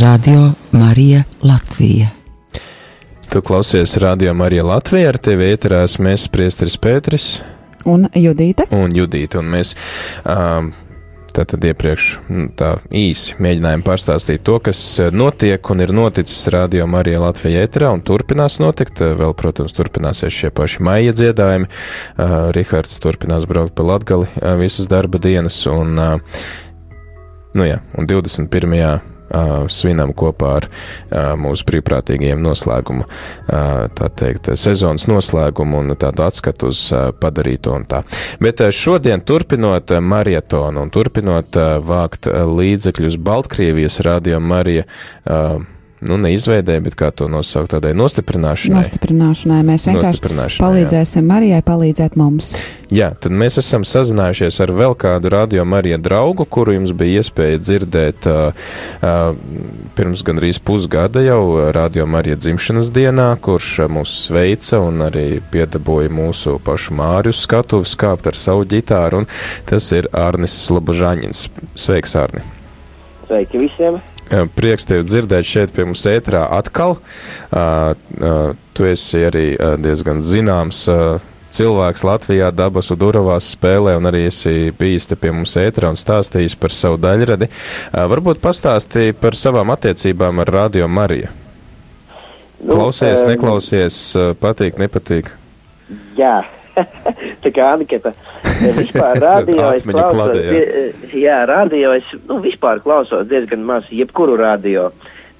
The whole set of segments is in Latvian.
Radio Marija Latvija. Tu klausies Radio Marija Latvija, ar tevi ēterās mēs, Priesteris Pēteris Un Judīte. un Judīta, un mēs um, tātad iepriekš nu, tā īsi mēģinājām pārstāstīt to, kas notiek un ir noticis Radio Marija Latvija ēterā un turpinās notikt. Vēl, protams, turpināsies šie paši maija dziedājumi. Uh, Rihards turpinās braukt pa Latgali uh, visas darba dienas, un, uh, nu jā, un 21 uh, svinam kopā ar mūsu brīvprātīgajiem noslēgumu, tā teikt, sezonas noslēgumu un tādu atskatu uz padarīto un tā. Bet šodien turpinot marietonu un turpinot vākt līdzekļus Baltkrievijas radio Marija, uh, nu, neizveidē, bet kā to nosaukt tādai nostiprināšanai. Nostiprināšanai mēs vienkārši Nostiprināšanai, jā. palīdzēsim Marijai palīdzēt mums. Jā, tad mēs esam sazinājušies ar vēl kādu radio Marija draugu, kuru jums bija iespēja dzirdēt uh, uh, pirms gandrīz pusgada jau radio Marija dzimšanas dienā, kurš uh, mūs sveica un arī piedabūja mūsu pašu Māriu skatuvi skāpt ar savu ģitāru, un tas ir Arnis Slobožaņins. Sveiks, Arni! Sveiki visiem! Prieks tevi dzirdēt šeit pie mums ētrā atkal. Tu esi arī diezgan zināms cilvēks Latvijā, dabasu duravās spēlē, un arī esi bijis te pie mums ētrā un stāstījis par savu daļradi. Varbūt pastāstīji par savām attiecībām ar Radio Mariju. Nu, Klausies, neklausies, patīk, nepatīk. Jā, tā kā Aniketa. Vispār radio es klausos, klade, jā. die- jā, radio es, nu, vispār klausos diezgan maz, jebkuru radio.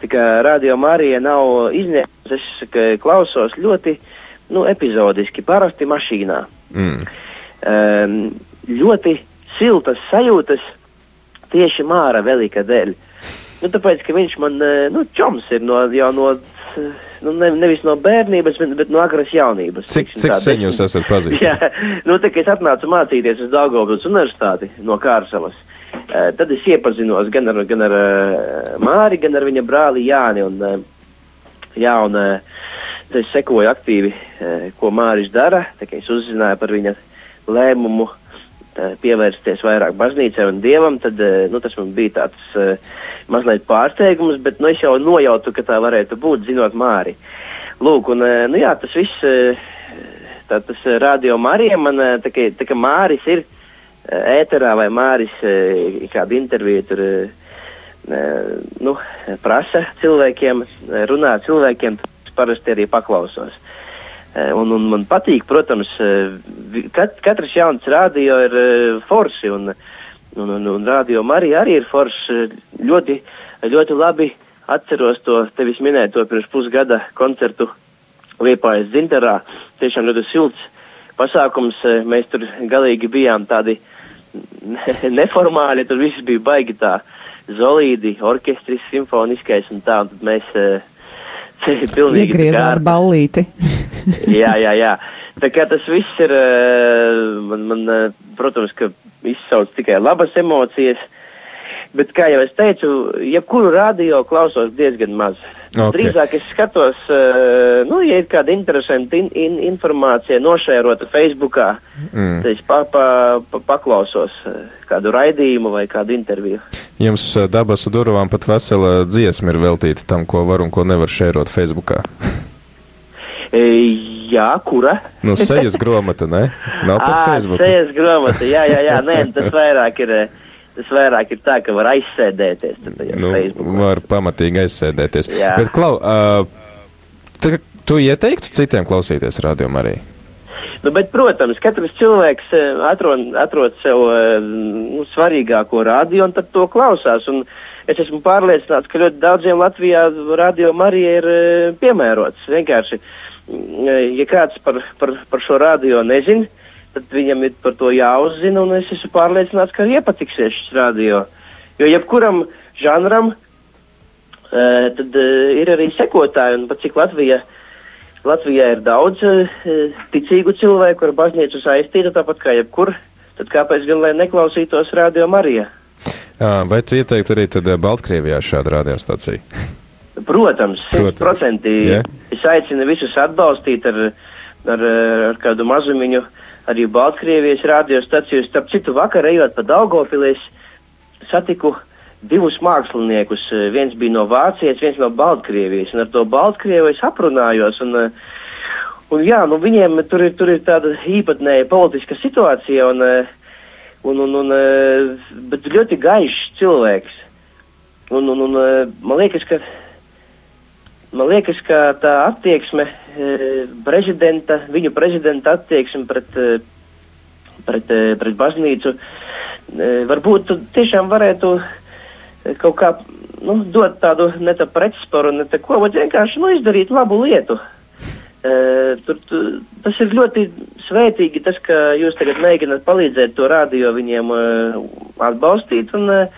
Tā kā radio Marija nav izņēmums, es ka, klausos ļoti, nu, epizodiski, parasti mašīnā. Mm. um, ļoti siltas sajūtas tieši Māra Velika dēļ. Nu, tāpēc, ka viņš man, eh, nu, čoms ir no, jau no, eh, nu, ne, nevis no bērnības, bet, bet no agras jaunības. Cik, teiksim cik sen jūs esat pazīstami? Jā, nu, tā kā es atnācu mācīties uz Daugavpils universitāti no Kārsalas, eh, tad es iepazinos gan ar, gan ar eh, Māri, gan ar viņa brāli Jāni. Un, eh, jā, un es sekoju aktīvi, ko Māris dara, tā kā es uzzināju par viņa lēmumu pievērsties vairāk baznīcai un dievam, tad eh, nu, tas man bija tāds eh, mazliet pārsteigums, bet nu, es jau nojautu, ka tā varētu būt, zinot Māri. Lūk, un eh, nu, jā, tas viss, eh, tā, tas eh, radio Marija man, eh, tā kā, tā kā Māris ir eh, ēterā vai Māris eh, kādu interviju tur, eh, eh, nu, prasa cilvēkiem, eh, runā cilvēkiem, parasti arī paklausos. Eh, Un, un man patīk, protams, eh, kat, katrs jauns radio ir eh, forši, un, un, un, un radio Marija arī ir forši. eh, Ļoti, ļoti labi atceros to tevis minēto pirms pusgada koncertu Liepājas dzinterā. Tiešām ļoti silts pasākums. eh, Mēs tur galīgi bijām tādi neformāli, tur viss bija baigi tā zolīdi, orķestris, simfoniskais un tā, un tad mēs eh, pilnīgi Iegriezāt ballīti. jā, jā, jā. Tā kā tas viss ir, eh, man, man, eh, protams, ka izsauc tikai labas emocijas, bet, kā jau es teicu, jebkuru radio klausos diezgan maz. Ok. Drīzāk es skatos, eh, nu, ja ir kāda interesanta in, in, informācija nošērota Facebookā, Mm. tad es pa, pa, pa, paklausos kādu raidījumu vai kādu interviju. Jums dabasu durvām pat vesela dziesma ir veltīta tam, ko var un ko nevar šērot Facebookā. E, jā, kura? Nu, sejas gromata, ne? Nav pat Ā, Facebook. Sejas grāmata, jā, jā, jā, nē, tas vairāk ir, tas vairāk ir tā, ka var aizsēdēties. Nu, Facebookā. var pamatīgi aizsēdēties. Jā. Bet, Klau, uh, tu ieteiktu citiem klausīties radio arī? Nu, bet, protams, katrs cilvēks atrod, atrod sev nu, svarīgāko radio un tad to klausās. Un es esmu pārliecināts, ka ļoti daudziem Latvijā radio Marija ir piemērots. Vienkārši, eh, ja kāds par, par, par šo radio nezin, tad viņam ir par to jāuzzina, un es esmu pārliecināts, ka iepatiksies šis radio. Jo jebkuram žanram eh, tad eh, ir arī sekotāji, un pat cik Latvija Latvijā ir daudz uh, ticīgu cilvēku ar baznīcu saistīta, tāpat kā jebkur. Tad kāpēc gan lai neklausītos radio Marija? Uh, vai tu ieteiktu arī tad uh, Baltkrievijā šādu radiostaciju? Protams, simtprocentīgi. Jā. Es aicinu visus atbalstīt ar, ar, ar kādu mazumiņu arī Baltkrievijas radiostaciju. Starp citu, vakar ejot pa Daugopilī, es satiku divus māksliniekus. Viens bija no Vācijas, viens no Baltkrievijas, un ar to Baltkrievu es aprunājos. Un, un jā, nu viņiem tur ir, tur ir tāda īpatnēja politiska situācija, un, un, un, un, bet ļoti gaišs cilvēks. Un, un, un man liekas, ka. Man liekas, ka tā attieksme, eh, prezidenta, viņu prezidenta attieksme pret, eh, pret, eh, pret baznīcu, varbūt tiešām varētu kaut kā nu, dot tādu ne tā pretsparu, ne tā ko, bet vienkārši nu, izdarīt labu lietu. Tur, tu, tas ir ļoti svētīgi, tas, ka jūs tagad mēģināt palīdzēt to rādio viņiem atbalstīt, un,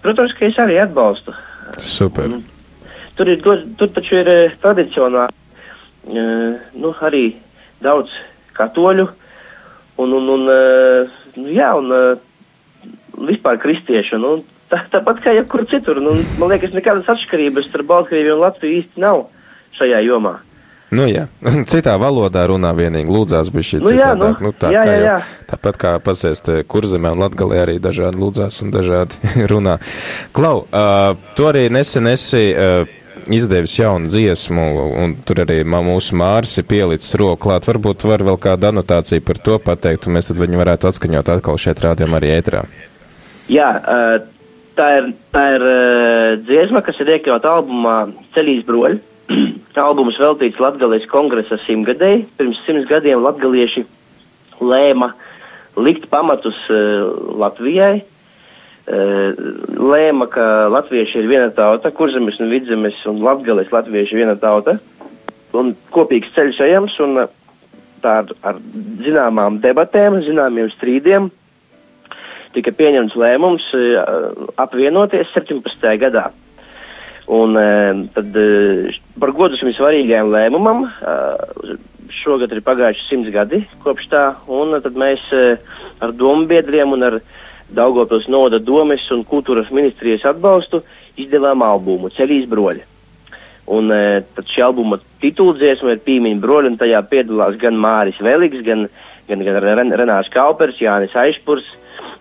protams, ka es arī atbalstu. Super. Tur, ir, tur, tur taču ir eh, tradicionāli, eh, nu, arī daudz katoļu, un, un, un, eh, nu, jā, un vispār kristiešu, nu, tā, tāpat kā jebkur citur, nu, man liekas, nekādas atšķirības starp Baltkrieviju un Latviju īsti nav šajā jomā. Nu, jā, citā valodā runā vienīgi lūdzās bija šī Nu, jā, citādāk. nu, tā, jā, kā jā, jau- jā. Tāpat kā pasēst kurzemē un latgalē arī dažādi lūdzās un dažādi runā. Klau, uh, tu arī nesen esi uh, izdevis jaunu dziesmu, un tur arī mūsu Māris ir pielicis roku klāt. Varbūt var vēl kādu anotāciju par to pateikt, un mēs tad viņu varētu atskaņot atkal šeit rādījumā arī ētrā. Jā, tā ir, tā ir dziesma, kas ir iekļauta albumā Ceļīs broļi. Albums veltīts Latgalijas kongresa simtgadēji. Pirms simts gadiem latgalieši lēma likt pamatus Latvijai. Lēma, ka latvieši ir viena tauta, kurzemes un vidzemes un latgalijas latvieši ir viena tauta. Un kopīgs ceļš ejams un tā ar, ar zināmām debatēm, zināmiem strīdiem tika pieņemts lēmums apvienoties 17. gadā. Un tad par godu šim svarīgajam lēmumam šogad ir pagājuši simts gadi kopš tā, un tad mēs ar domu biedriem un ar Daugopils noda domes un kultūras ministrijas atbalstu izdevām albumu Ceļīs broļi. Un e, tad šī albuma tituldziesma ir Pīmiņa broļi, un tajā piedalās gan Māris Veliks, gan, gan, gan Ren, Renārs Kaupers, Jānis Aišpurs,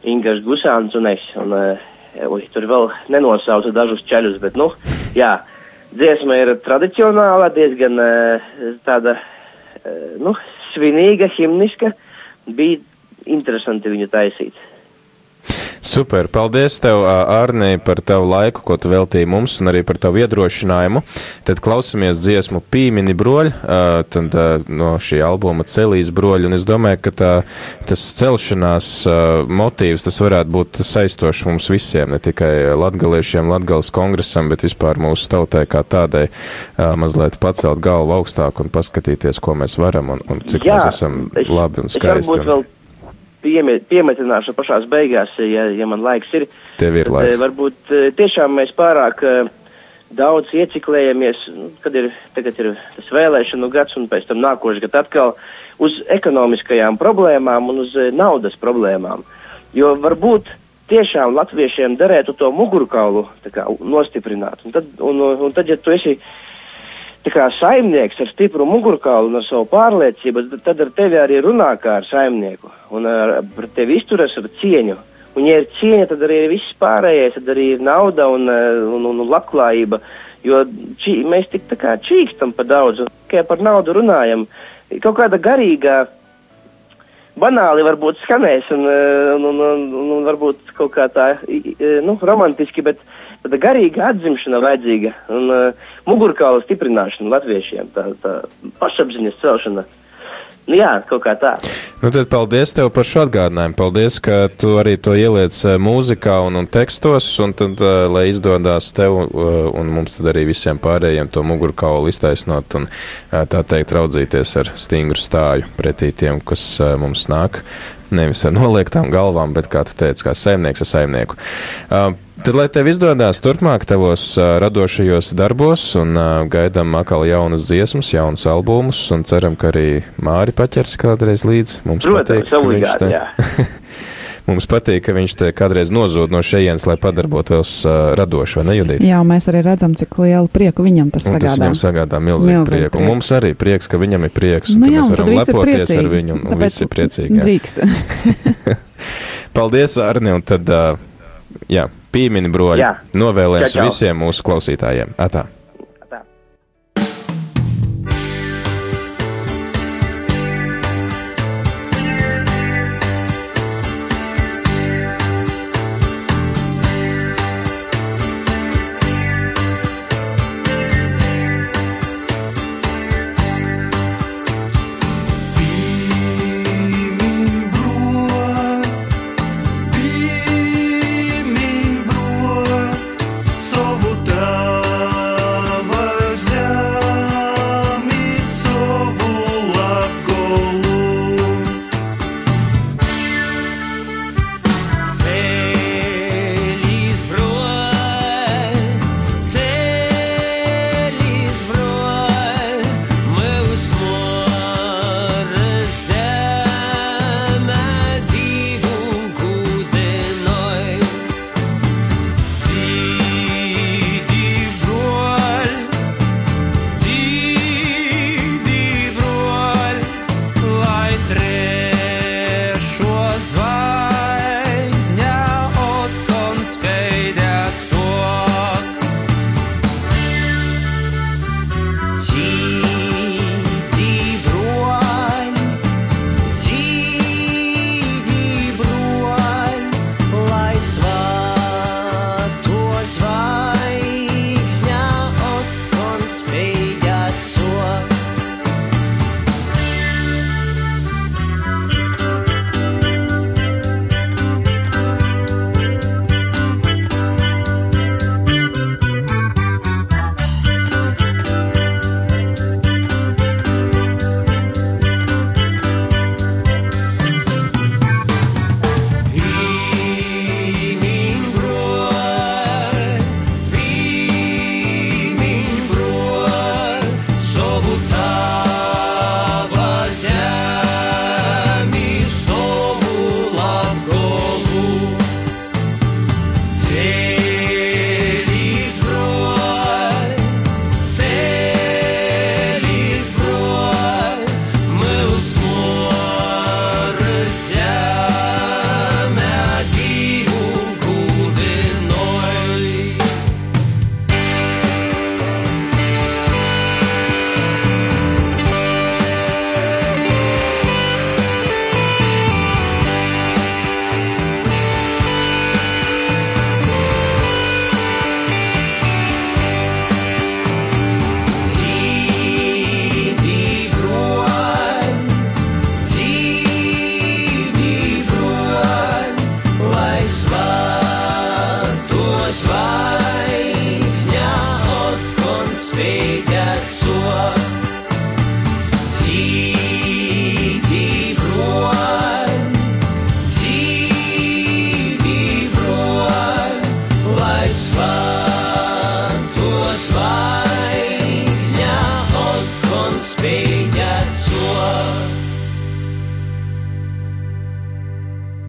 Ingars Gusāns un es. Un, e, uj, tur vēl nenosaucu dažus ceļus, bet, nu, jā, dziesma ir tradicionāla, diezgan e, tāda, e, nu, svinīga, himniska. Bija interesanti viņu taisīt. Super, paldies tev, Ārnī, par tavu laiku, ko tu veltīji mums, un arī par tavu iedrošinājumu. Tad klausamies dziesmu Pīmini broļi, tad no šī albuma Celīs broļi, un es domāju, ka tā, tas celšanās motīvs, tas varētu būt saistošs mums visiem, ne tikai latgaliešiem, latgales kongresam, bet vispār mūsu tautai kā tādai mazliet pacelt galvu augstāk un paskatīties, ko mēs varam un, un cik Jā, mēs esam es, labi un skaisti. Un piemetināšu pašās beigās, ja, ja man laiks ir. Tev ir laiks. Varbūt tiešām mēs pārāk daudz ieciklējamies, kad ir, tagad ir tas vēlēšanu gads un pēc tam nākošais gads atkal uz ekonomiskajām problēmām un uz naudas problēmām. Jo varbūt tiešām latviešiem derētu to mugurkaulu kā, nostiprināt. Un tad, un, un tad, ja tu esi tā kā saimnieks ar stipru mugurkaulu un ar savu pārliecību, tad ar tevi arī runā kā ar saimnieku un ar, ar tevi izturas ar cieņu. Un, ja ir cieņa, tad arī ir viss pārējais, tad arī ir nauda un, un, un, un labklājība. Jo čī, mēs tik tā kā čīkstam pa daudz, un tikai par naudu runājam. Kaut kāda garīgā, banāli varbūt skanēs, un, un, un, un, un varbūt kaut kā tā, nu, romantiski, bet tāda garīga atzimšana vajadzīga, un uh, mugurkaula stiprināšana latviešiem, tā, tā pašapziņas celšana. Nu, jā, kaut kā tā. Nu, tad paldies tev par šo atgādinājumu. Paldies, ka tu arī to ieliec mūzikā un, un tekstos, un tad, uh, lai izdodās tev uh, un mums tad arī visiem pārējiem to mugurkaulu iztaisnot un, uh, tā teikt, raudzīties ar stingru stāju pretī tiem, kas uh, mums nāk. Nevis ar noliektām galvām, bet, kā tu teici, kā saimnieks ar saimnieku. Uh, Tad, lai tev izdodas turpmāk tavos uh, radošajos darbos, un uh, gaidām atkal jaunas dziesmas, jaunas albumus, un ceram, ka arī Māri paķers kādreiz līdzi. Mums Protams, patīk, ka viņš te. mums patīk, ka viņš te kādreiz nozūd no šejienes, lai padarbotos uh, radoši, vai ne, Judīt? Jā, un mēs arī redzam, cik lielu prieku viņam tas Un tas sagādā. viņam sagādā milzīgu Milzīgu prieku. Un prieku. mums arī prieks, ka viņam ir prieks, un Nu jā, mēs un varam lepoties ar viņu, un, un Tāpēc visi ir priecīgi. jā. Drīkst. Paldies, Arni, un tad, uh, jā, Pīmini broļi. Jā. Novēlējums čau. visiem mūsu klausītājiem. Atā!